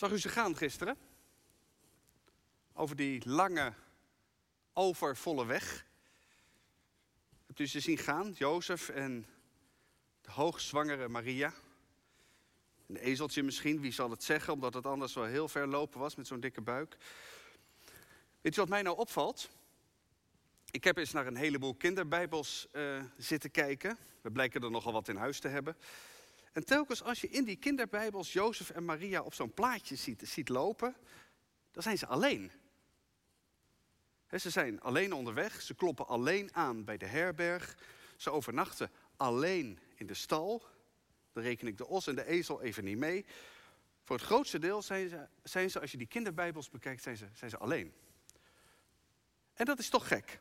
Zag u ze gaan gisteren? Over die lange, overvolle weg. Hebt u ze zien gaan, Jozef en de hoogzwangere Maria? Een ezeltje misschien, wie zal het zeggen, omdat het anders wel heel ver lopen was met zo'n dikke buik. Weet je wat mij nou opvalt? Ik heb eens naar een heleboel kinderbijbels uh, zitten kijken. We blijken er nogal wat in huis te hebben. En telkens als je in die kinderbijbels Jozef en Maria op zo'n plaatje ziet, lopen, dan zijn ze alleen. ze zijn alleen onderweg, ze kloppen alleen aan bij de herberg, ze overnachten alleen in de stal. Dan reken ik de os en de ezel even niet mee. Voor het grootste deel zijn ze, zijn ze als je die kinderbijbels bekijkt, zijn ze, zijn ze alleen. En dat is toch gek.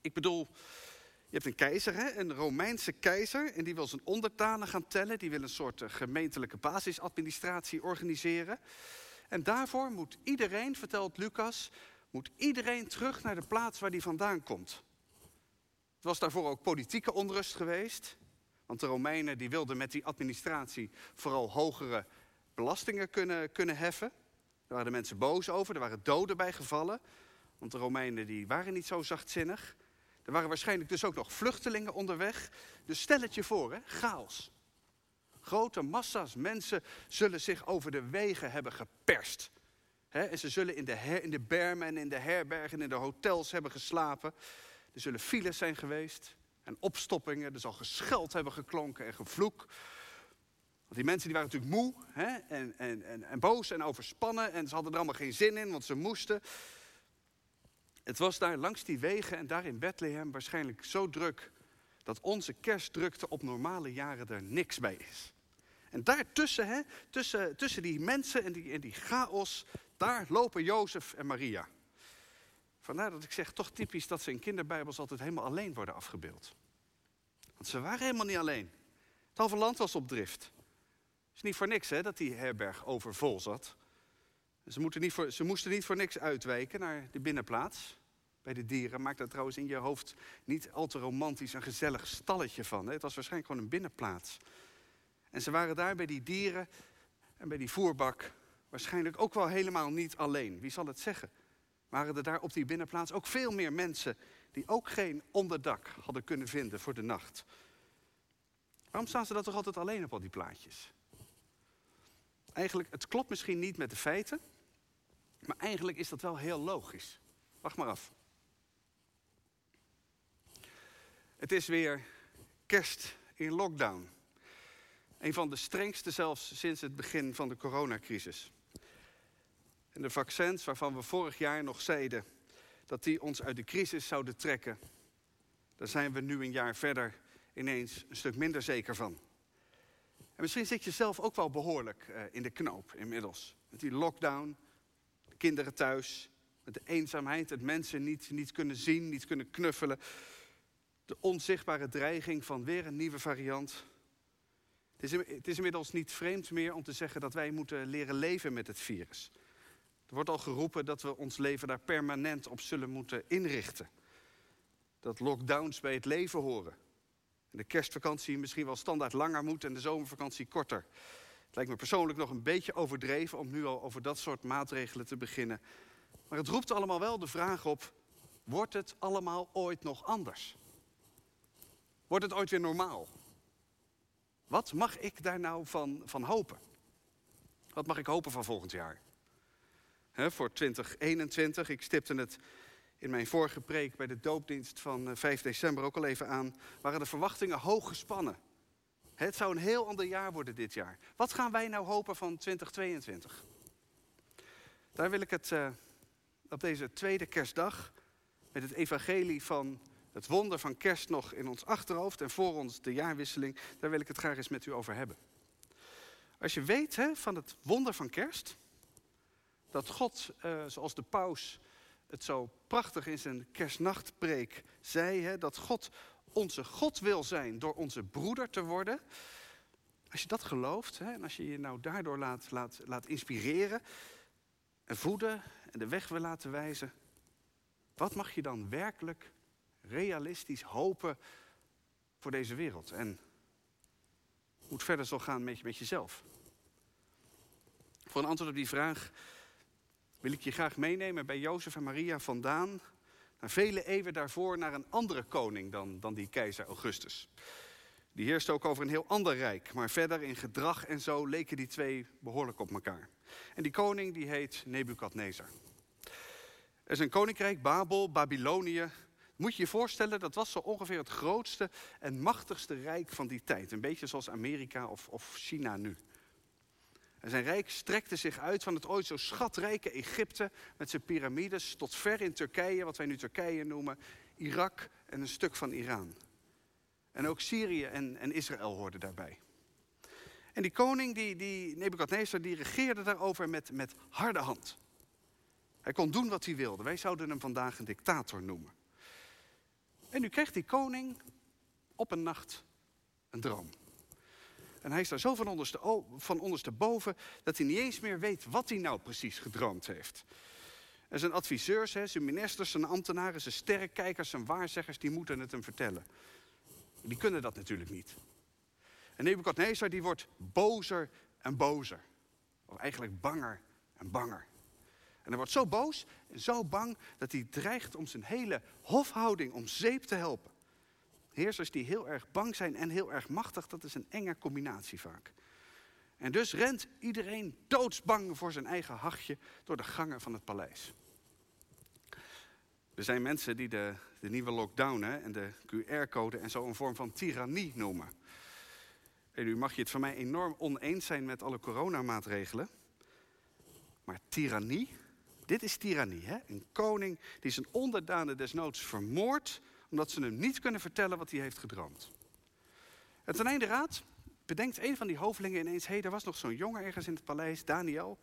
Ik bedoel, je hebt een keizer, hè? een Romeinse keizer, en die wil zijn onderdanen gaan tellen. Die wil een soort eh, gemeentelijke basisadministratie organiseren. En daarvoor moet iedereen, vertelt Lucas, moet iedereen terug naar de plaats waar die vandaan komt. Het was daarvoor ook politieke onrust geweest. Want de Romeinen die wilden met die administratie vooral hogere belastingen kunnen, kunnen heffen. Daar waren de mensen boos over, er waren doden bij gevallen. Want de Romeinen die waren niet zo zachtzinnig. Er waren waarschijnlijk dus ook nog vluchtelingen onderweg. Dus stel het je voor, hè? chaos. Grote massa's mensen zullen zich over de wegen hebben geperst. en ze zullen in de, in de bermen en in de herbergen en in de hotels hebben geslapen. Er zullen files zijn geweest en opstoppingen. Er zal gescheld hebben geklonken en gevloek. Want die mensen die waren natuurlijk moe en, en, en, en boos en overspannen. En ze hadden er allemaal geen zin in, want ze moesten. Het was daar langs die wegen en daar in Bethlehem waarschijnlijk zo druk dat onze kerstdrukte op normale jaren er niks bij is. En daartussen, hè, tussen, tussen die mensen en die, en die chaos, daar lopen Jozef en Maria. Vandaar dat ik zeg, toch typisch dat ze in kinderbijbels altijd helemaal alleen worden afgebeeld. Want ze waren helemaal niet alleen. Het halve land was op drift. Het is niet voor niks hè, dat die herberg overvol zat. Ze, niet voor, ze moesten niet voor niks uitwijken naar de binnenplaats bij de dieren. Maak daar trouwens in je hoofd niet al te romantisch een gezellig stalletje van. Hè? Het was waarschijnlijk gewoon een binnenplaats. En ze waren daar bij die dieren en bij die voerbak waarschijnlijk ook wel helemaal niet alleen. Wie zal het zeggen? Waren er daar op die binnenplaats ook veel meer mensen die ook geen onderdak hadden kunnen vinden voor de nacht? Waarom staan ze dat toch altijd alleen op al die plaatjes? Eigenlijk, het klopt misschien niet met de feiten, maar eigenlijk is dat wel heel logisch. Wacht maar af. Het is weer kerst in lockdown. Een van de strengste zelfs sinds het begin van de coronacrisis. En de vaccins waarvan we vorig jaar nog zeiden dat die ons uit de crisis zouden trekken, daar zijn we nu een jaar verder ineens een stuk minder zeker van. En misschien zit je zelf ook wel behoorlijk eh, in de knoop inmiddels. Met die lockdown, de kinderen thuis, met de eenzaamheid, het mensen niet, niet kunnen zien, niet kunnen knuffelen. De onzichtbare dreiging van weer een nieuwe variant. Het is, het inmiddels niet vreemd meer om te zeggen dat wij moeten leren leven met het virus. Er wordt al geroepen dat we ons leven daar permanent op zullen moeten inrichten. Dat lockdowns bij het leven horen. En de kerstvakantie misschien wel standaard langer moet en de zomervakantie korter. Het lijkt me persoonlijk nog een beetje overdreven om nu al over dat soort maatregelen te beginnen. Maar het roept allemaal wel de vraag op: wordt het allemaal ooit nog anders? Wordt het ooit weer normaal? Wat mag ik daar nou van, van hopen? Wat mag ik hopen van volgend jaar? voor 2021, ik stipte het in mijn vorige preek bij de doopdienst van 5 eh, december ook al even aan, waren de verwachtingen hoog gespannen. Het zou een heel ander jaar worden dit jaar. Wat gaan wij nou hopen van 2022? Daar wil ik het uh, op deze tweede kerstdag met het evangelie van het wonder van kerst nog in ons achterhoofd en voor ons de jaarwisseling, daar wil ik het graag eens met u over hebben. Als je weet hè, van het wonder van kerst, dat God, uh, zoals de paus het zo prachtig in zijn kerstnachtpreek zei, hè, dat God onze God wil zijn door onze broeder te worden. Als je dat gelooft hè, en als je je nou daardoor laat, laat, laat inspireren en voeden en de weg wil laten wijzen, wat mag je dan werkelijk realistisch hopen voor deze wereld? En hoe het verder zal gaan met, met jezelf? Voor een antwoord op die vraag wil ik je graag meenemen bij Jozef en Maria vandaan. Naar vele eeuwen daarvoor naar een andere koning dan, dan die keizer Augustus. Die heerste ook over een heel ander rijk. Maar verder in gedrag en zo leken die twee behoorlijk op elkaar. En die koning die heet Nebukadnezar. Er is een koninkrijk, Babel, Babylonië. Moet je je voorstellen, dat was zo ongeveer het grootste en machtigste rijk van die tijd. Een beetje zoals Amerika of, of China nu. En zijn rijk strekte zich uit van het ooit zo schatrijke Egypte met zijn piramides tot ver in Turkije, wat wij nu Turkije noemen, Irak en een stuk van Iran. En ook Syrië en, en Israël hoorden daarbij. En die koning, die, die Nebukadnezar, die regeerde daarover met, met harde hand. Hij kon doen wat hij wilde. Wij zouden hem vandaag een dictator noemen. En nu kreeg die koning op een nacht een droom. En hij is daar zo van, onderste, van ondersteboven dat hij niet eens meer weet wat hij nou precies gedroomd heeft. En zijn adviseurs, zijn ministers, zijn ambtenaren, zijn sterrenkijkers, zijn waarzeggers, die moeten het hem vertellen. Die kunnen dat natuurlijk niet. En Nebuchadnezzar die wordt bozer en bozer. Of eigenlijk banger en banger. En hij wordt zo boos en zo bang dat hij dreigt om zijn hele hofhouding om zeep te helpen. Heersers die heel erg bang zijn en heel erg machtig, dat is een enge combinatie vaak. En dus rent iedereen doodsbang voor zijn eigen hachje door de gangen van het paleis. Er zijn mensen die de, de nieuwe lockdown hè, en de QR-code en zo een vorm van tirannie noemen. En nu mag je het van mij enorm oneens zijn met alle coronamaatregelen. Maar tirannie, dit is tirannie. Hè? Een koning die zijn onderdanen desnoods vermoordt... omdat ze hem niet kunnen vertellen wat hij heeft gedroomd. En ten einde raad bedenkt een van die hovelingen ineens... hé, hey, er was nog zo'n jongen ergens in het paleis, Daniel.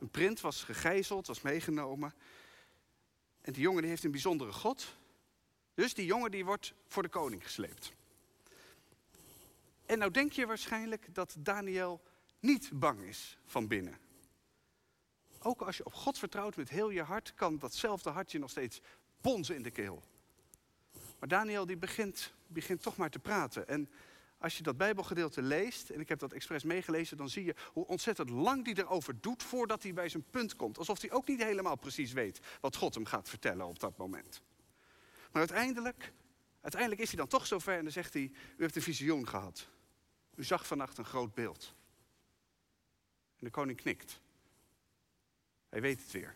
Een print was gegijzeld, was meegenomen. En die jongen die heeft een bijzondere God. Dus die jongen die wordt voor de koning gesleept. En nou denk je waarschijnlijk dat Daniel niet bang is van binnen. Ook als je op God vertrouwt met heel je hart, kan datzelfde hartje nog steeds bonzen in de keel. Maar Daniel die begint, begint toch maar te praten. En als je dat Bijbelgedeelte leest, en ik heb dat expres meegelezen, dan zie je hoe ontzettend lang die erover doet voordat hij bij zijn punt komt. Alsof hij ook niet helemaal precies weet wat God hem gaat vertellen op dat moment. Maar uiteindelijk, uiteindelijk is hij dan toch zover en dan zegt hij, u heeft een visioen gehad. U zag vannacht een groot beeld. En de koning knikt. Hij weet het weer.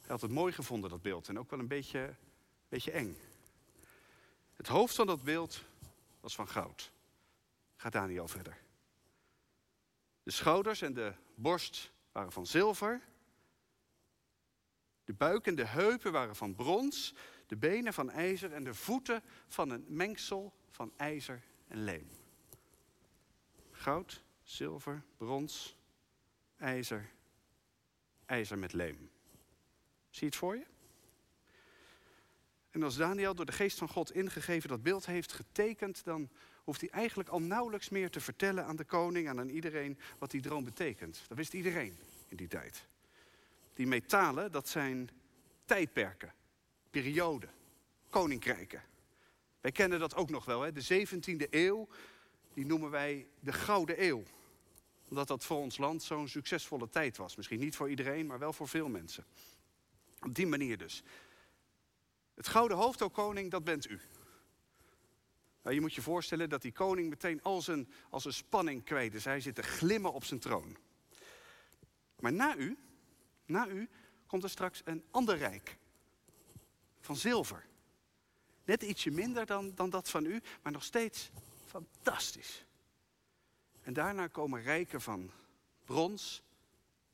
Hij had het mooi gevonden, dat beeld, en ook wel een beetje, beetje eng. Het hoofd van dat beeld was van goud. Gaat Daniel verder. De schouders en de borst waren van zilver. De buik en de heupen waren van brons. De benen van ijzer en de voeten van een mengsel van ijzer en leem. Goud, zilver, brons, ijzer, ijzer met leem. Zie je het voor je? En als Daniel door de geest van God ingegeven dat beeld heeft getekend, dan hoeft hij eigenlijk al nauwelijks meer te vertellen aan de koning en aan iedereen wat die droom betekent. Dat wist iedereen in die tijd. Die metalen, dat zijn tijdperken, perioden, koninkrijken. Wij kennen dat ook nog wel, hè? de 17e eeuw, die noemen wij de Gouden Eeuw. Omdat dat voor ons land zo'n succesvolle tijd was. Misschien niet voor iedereen, maar wel voor veel mensen. Op die manier dus. Het gouden hoofd, o koning, dat bent u. Nou, je moet je voorstellen dat die koning meteen al zijn, al zijn spanning kwijt is. Hij zit te glimmen op zijn troon. Maar na u, na u, komt er straks een ander rijk. Van zilver. Net ietsje minder dan, dan dat van u, maar nog steeds fantastisch. En daarna komen rijken van brons,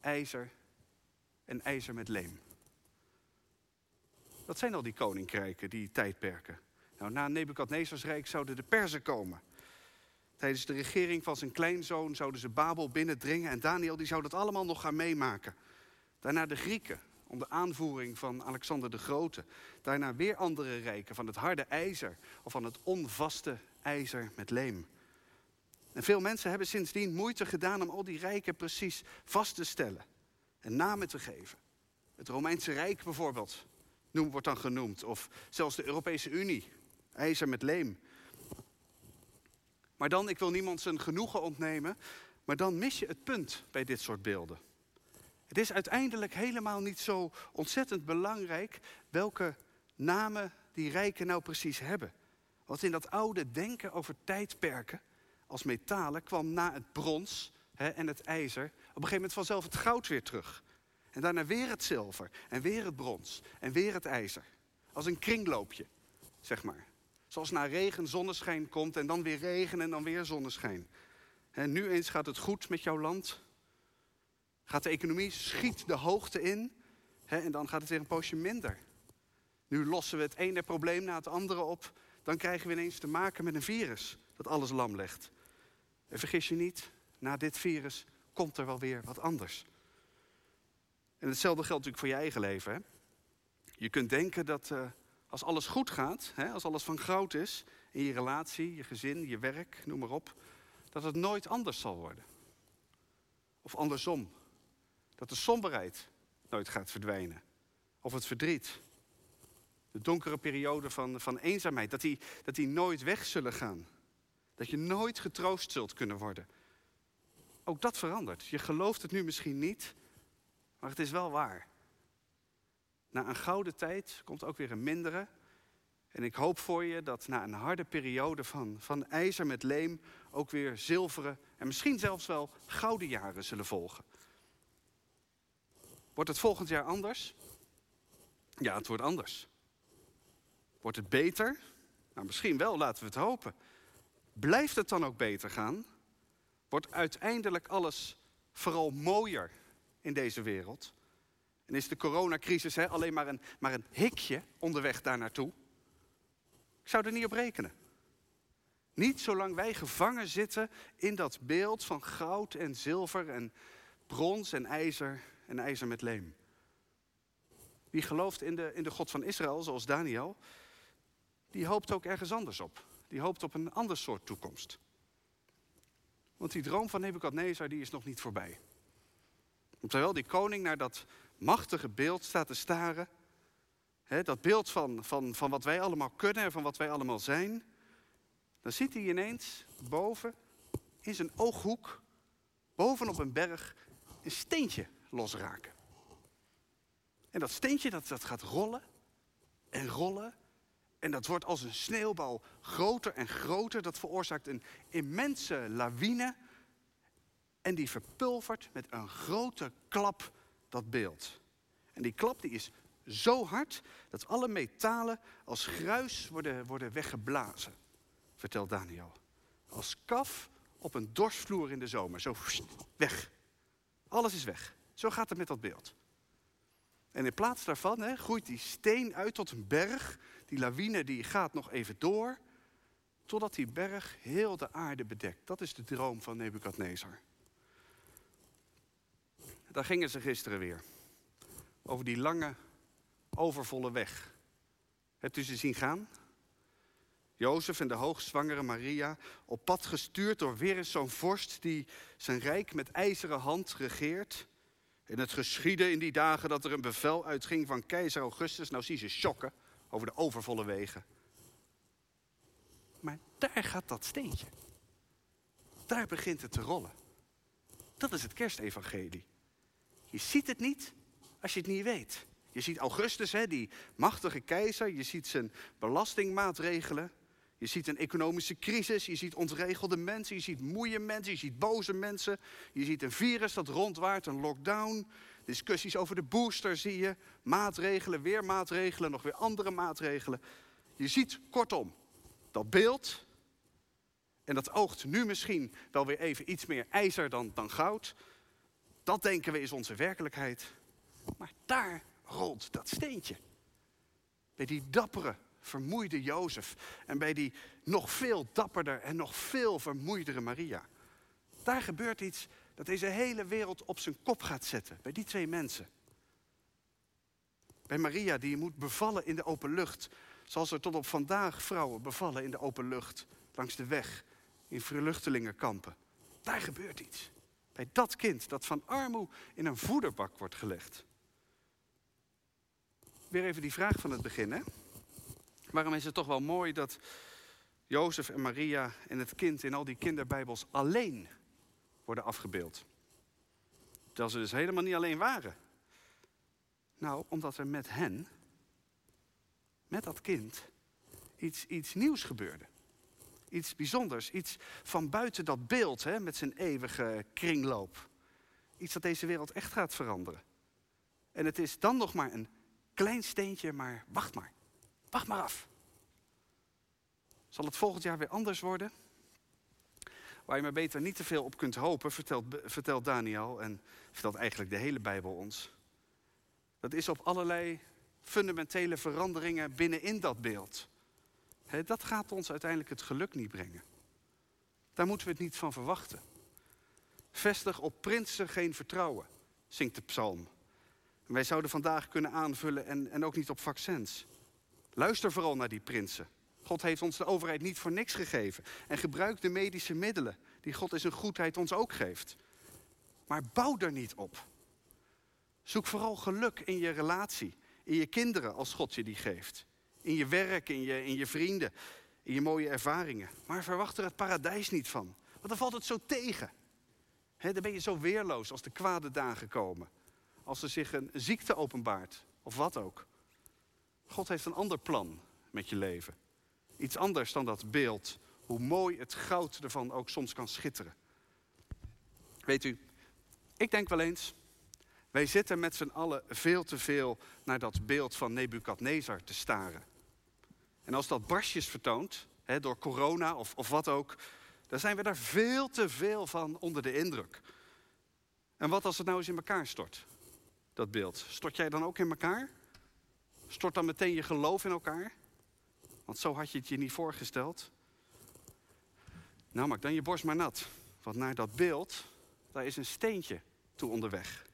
ijzer en ijzer met leem. Wat zijn al die koninkrijken, die tijdperken? Nou, na Nebukadnezars rijk zouden de Perzen komen. Tijdens de regering van zijn kleinzoon zouden ze Babel binnendringen en Daniel die zou dat allemaal nog gaan meemaken. Daarna de Grieken, onder aanvoering van Alexander de Grote. Daarna weer andere rijken van het harde ijzer of van het onvaste ijzer met leem. En veel mensen hebben sindsdien moeite gedaan om al die rijken precies vast te stellen en namen te geven. Het Romeinse Rijk bijvoorbeeld, noem, wordt dan genoemd. Of zelfs de Europese Unie, ijzer met leem. Maar dan, ik wil niemand zijn genoegen ontnemen, Maar dan mis je het punt bij dit soort beelden. Het is uiteindelijk helemaal niet zo ontzettend belangrijk welke namen die rijken nou precies hebben. Want in dat oude denken over tijdperken als metalen kwam na het brons hè, en het ijzer op een gegeven moment vanzelf het goud weer terug. En daarna weer het zilver en weer het brons en weer het ijzer. Als een kringloopje, zeg maar. Zoals na regen zonneschijn komt en dan weer regen en dan weer zonneschijn. En nu eens gaat het goed met jouw land. Gaat de economie, schiet de hoogte in. Hè, en dan gaat het weer een poosje minder. Nu lossen we het ene probleem na het andere op. Dan krijgen we ineens te maken met een virus dat alles lam legt. En vergis je niet, na dit virus komt er wel weer wat anders. En hetzelfde geldt natuurlijk voor je eigen leven. Hè? Je kunt denken dat uh, als alles goed gaat, hè, als alles van goud is, in je relatie, je gezin, je werk, noem maar op, dat het nooit anders zal worden. Of andersom, dat de somberheid nooit gaat verdwijnen. Of het verdriet. De donkere periode van, van eenzaamheid, dat die, dat die nooit weg zullen gaan. Dat je nooit getroost zult kunnen worden. Ook dat verandert. Je gelooft het nu misschien niet, maar het is wel waar. Na een gouden tijd komt ook weer een mindere. En ik hoop voor je dat na een harde periode van, van ijzer met leem ook weer zilveren en misschien zelfs wel gouden jaren zullen volgen. Wordt het volgend jaar anders? Ja, het wordt anders. Wordt het beter? Nou, misschien wel, laten we het hopen. Blijft het dan ook beter gaan? Wordt uiteindelijk alles vooral mooier in deze wereld? En is de coronacrisis hè, alleen maar een, maar een hikje onderweg daar naartoe? Ik zou er niet op rekenen. Niet zolang wij gevangen zitten in dat beeld van goud en zilver en brons en ijzer en ijzer met leem. Wie gelooft in de, in de God van Israël, zoals Daniel, die hoopt ook ergens anders op. Die hoopt op een ander soort toekomst. Want die droom van Nebukadnezar die is nog niet voorbij. Terwijl die koning naar dat machtige beeld staat te staren, dat beeld van, van, van wat wij allemaal kunnen en van wat wij allemaal zijn, dan ziet hij ineens boven, in zijn ooghoek, bovenop een berg, een steentje losraken. En dat steentje dat, dat gaat rollen en rollen. En dat wordt als een sneeuwbal groter en groter. Dat veroorzaakt een immense lawine. En die verpulvert met een grote klap dat beeld. En die klap die is zo hard dat alle metalen als gruis worden, worden weggeblazen, vertelt Daniel. Als kaf op een dorsvloer in de zomer. Zo weg. Alles is weg. Zo gaat het met dat beeld. En in plaats daarvan groeit die steen uit tot een berg. Die lawine die gaat nog even door. Totdat die berg heel de aarde bedekt. Dat is de droom van Nebukadnezar. Daar gingen ze gisteren weer. Over die lange, overvolle weg. Hebt u ze zien gaan? Jozef en de hoogzwangere Maria op pad gestuurd door weer eens zo'n vorst die zijn rijk met ijzeren hand regeert. En het geschiedde in die dagen dat er een bevel uitging van keizer Augustus. Nou zie je schokken over de overvolle wegen. Maar daar gaat dat steentje. Daar begint het te rollen. Dat is het kerstevangelie. Je ziet het niet als je het niet weet. Je ziet Augustus, hè, die machtige keizer. Je ziet zijn belastingmaatregelen. Je ziet een economische crisis, je ziet ontregelde mensen, je ziet moeie mensen, je ziet boze mensen. Je ziet een virus dat rondwaart, een lockdown. Discussies over de booster zie je. Maatregelen, weer maatregelen, nog weer andere maatregelen. Je ziet kortom dat beeld. En dat oogt nu misschien wel weer even iets meer ijzer dan, dan goud. Dat denken we is onze werkelijkheid. Maar daar rolt dat steentje. Bij die dappere vermoeide Jozef en bij die nog veel dapperder en nog veel vermoeidere Maria. Daar gebeurt iets dat deze hele wereld op zijn kop gaat zetten, bij die twee mensen. Bij Maria die moet bevallen in de open lucht, zoals er tot op vandaag vrouwen bevallen in de open lucht, langs de weg, in verluchtelingenkampen. Daar gebeurt iets. Bij dat kind dat van armoe in een voederbak wordt gelegd. Weer even die vraag van het begin, hè? Waarom is het toch wel mooi dat Jozef en Maria en het kind in al die kinderbijbels alleen worden afgebeeld. Terwijl ze dus helemaal niet alleen waren. Nou, omdat er met hen, met dat kind, iets, iets nieuws gebeurde. Iets bijzonders, iets van buiten dat beeld hè, met zijn eeuwige kringloop. Iets dat deze wereld echt gaat veranderen. En het is dan nog maar een klein steentje, maar wacht maar. Wacht maar af. Zal het volgend jaar weer anders worden? Waar je maar beter niet te veel op kunt hopen, vertelt, vertelt Daniel en vertelt eigenlijk de hele Bijbel ons. Dat is op allerlei fundamentele veranderingen binnenin dat beeld. Dat gaat ons uiteindelijk het geluk niet brengen. Daar moeten we het niet van verwachten. Vestig op prinsen geen vertrouwen, zingt de psalm. wij zouden vandaag kunnen aanvullen en, en ook niet op vaccins. Luister vooral naar die prinsen. God heeft ons de overheid niet voor niks gegeven. En gebruik de medische middelen die God in zijn goedheid ons ook geeft. Maar bouw er niet op. Zoek vooral geluk in je relatie, in je kinderen als God je die geeft. In je werk, in je, in je vrienden, in je mooie ervaringen. Maar verwacht er het paradijs niet van. Want dan valt het zo tegen. Dan ben je zo weerloos als de kwade dagen komen. Als er zich een ziekte openbaart, of wat ook. God heeft een ander plan met je leven. Iets anders dan dat beeld. Hoe mooi het goud ervan ook soms kan schitteren. Weet u, ik denk wel eens, wij zitten met z'n allen veel te veel naar dat beeld van Nebukadnezar te staren. En als dat barstjes vertoont, hè, door corona of, of wat ook, dan zijn we daar veel te veel van onder de indruk. En wat als het nou eens in elkaar stort, dat beeld? Stort jij dan ook in elkaar? Stort dan meteen je geloof in elkaar? Want zo had je het je niet voorgesteld. Nou, maak dan je borst maar nat. Want naar dat beeld, daar is een steentje toe onderweg.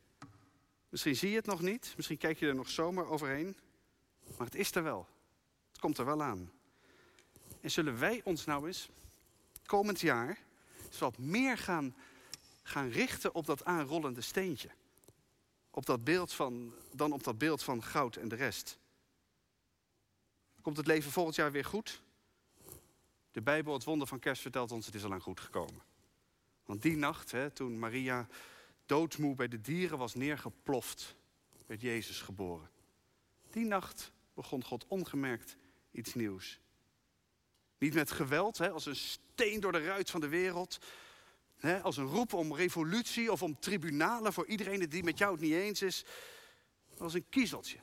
Misschien zie je het nog niet, misschien kijk je er nog zomaar overheen. Maar het is er wel. Het komt er wel aan. En zullen wij ons nou eens komend jaar wat meer gaan, gaan richten op dat aanrollende steentje? Op dat beeld van, dan op dat beeld van goud en de rest. Komt het leven volgend jaar weer goed? De Bijbel, het wonder van kerst, vertelt ons: het is al lang goed gekomen. Want die nacht, hè, toen Maria doodmoe bij de dieren was neergeploft, werd Jezus geboren. Die nacht begon God ongemerkt iets nieuws. Niet met geweld, hè, als een steen door de ruit van de wereld. Hè, als een roep om revolutie of om tribunalen voor iedereen die met jou het niet eens is. Maar als een kiezeltje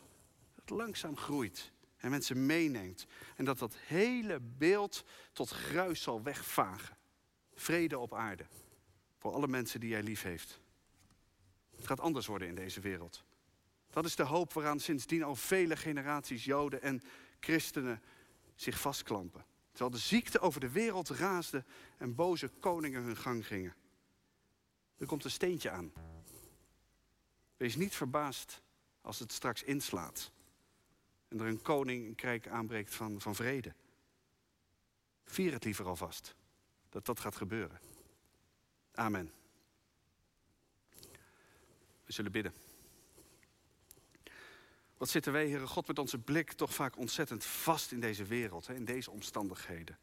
dat langzaam groeit en mensen meeneemt. En dat dat hele beeld tot gruis zal wegvagen. Vrede op aarde. Voor alle mensen die jij lief heeft. Het gaat anders worden in deze wereld. Dat is de hoop waaraan sindsdien al vele generaties Joden en christenen zich vastklampen. Terwijl de ziekte over de wereld raasde en boze koningen hun gang gingen. Er komt een steentje aan. Wees niet verbaasd als het straks inslaat en er een koninkrijk aanbreekt van, van vrede. Vier het liever alvast dat dat gaat gebeuren. Amen. We zullen bidden. Wat zitten wij, Heere God, met onze blik toch vaak ontzettend vast in deze wereld, in deze omstandigheden.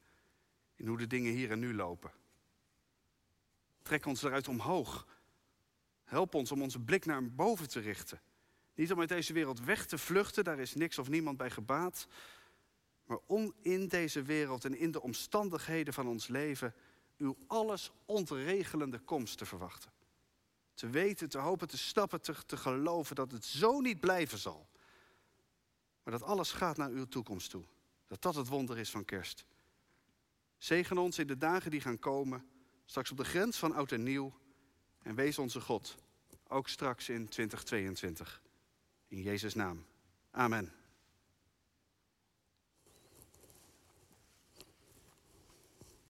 In hoe de dingen hier en nu lopen. Trek ons eruit omhoog. Help ons om onze blik naar boven te richten. Niet om uit deze wereld weg te vluchten, daar is niks of niemand bij gebaat. Maar om in deze wereld en in de omstandigheden van ons leven uw alles ontregelende komst te verwachten. Te weten, te hopen, te stappen, te, te geloven dat het zo niet blijven zal. Dat alles gaat naar uw toekomst toe. Dat dat het wonder is van kerst. Zegen ons in de dagen die gaan komen, straks op de grens van oud en nieuw. En wees onze God, ook straks in 2022. In Jezus' naam. Amen.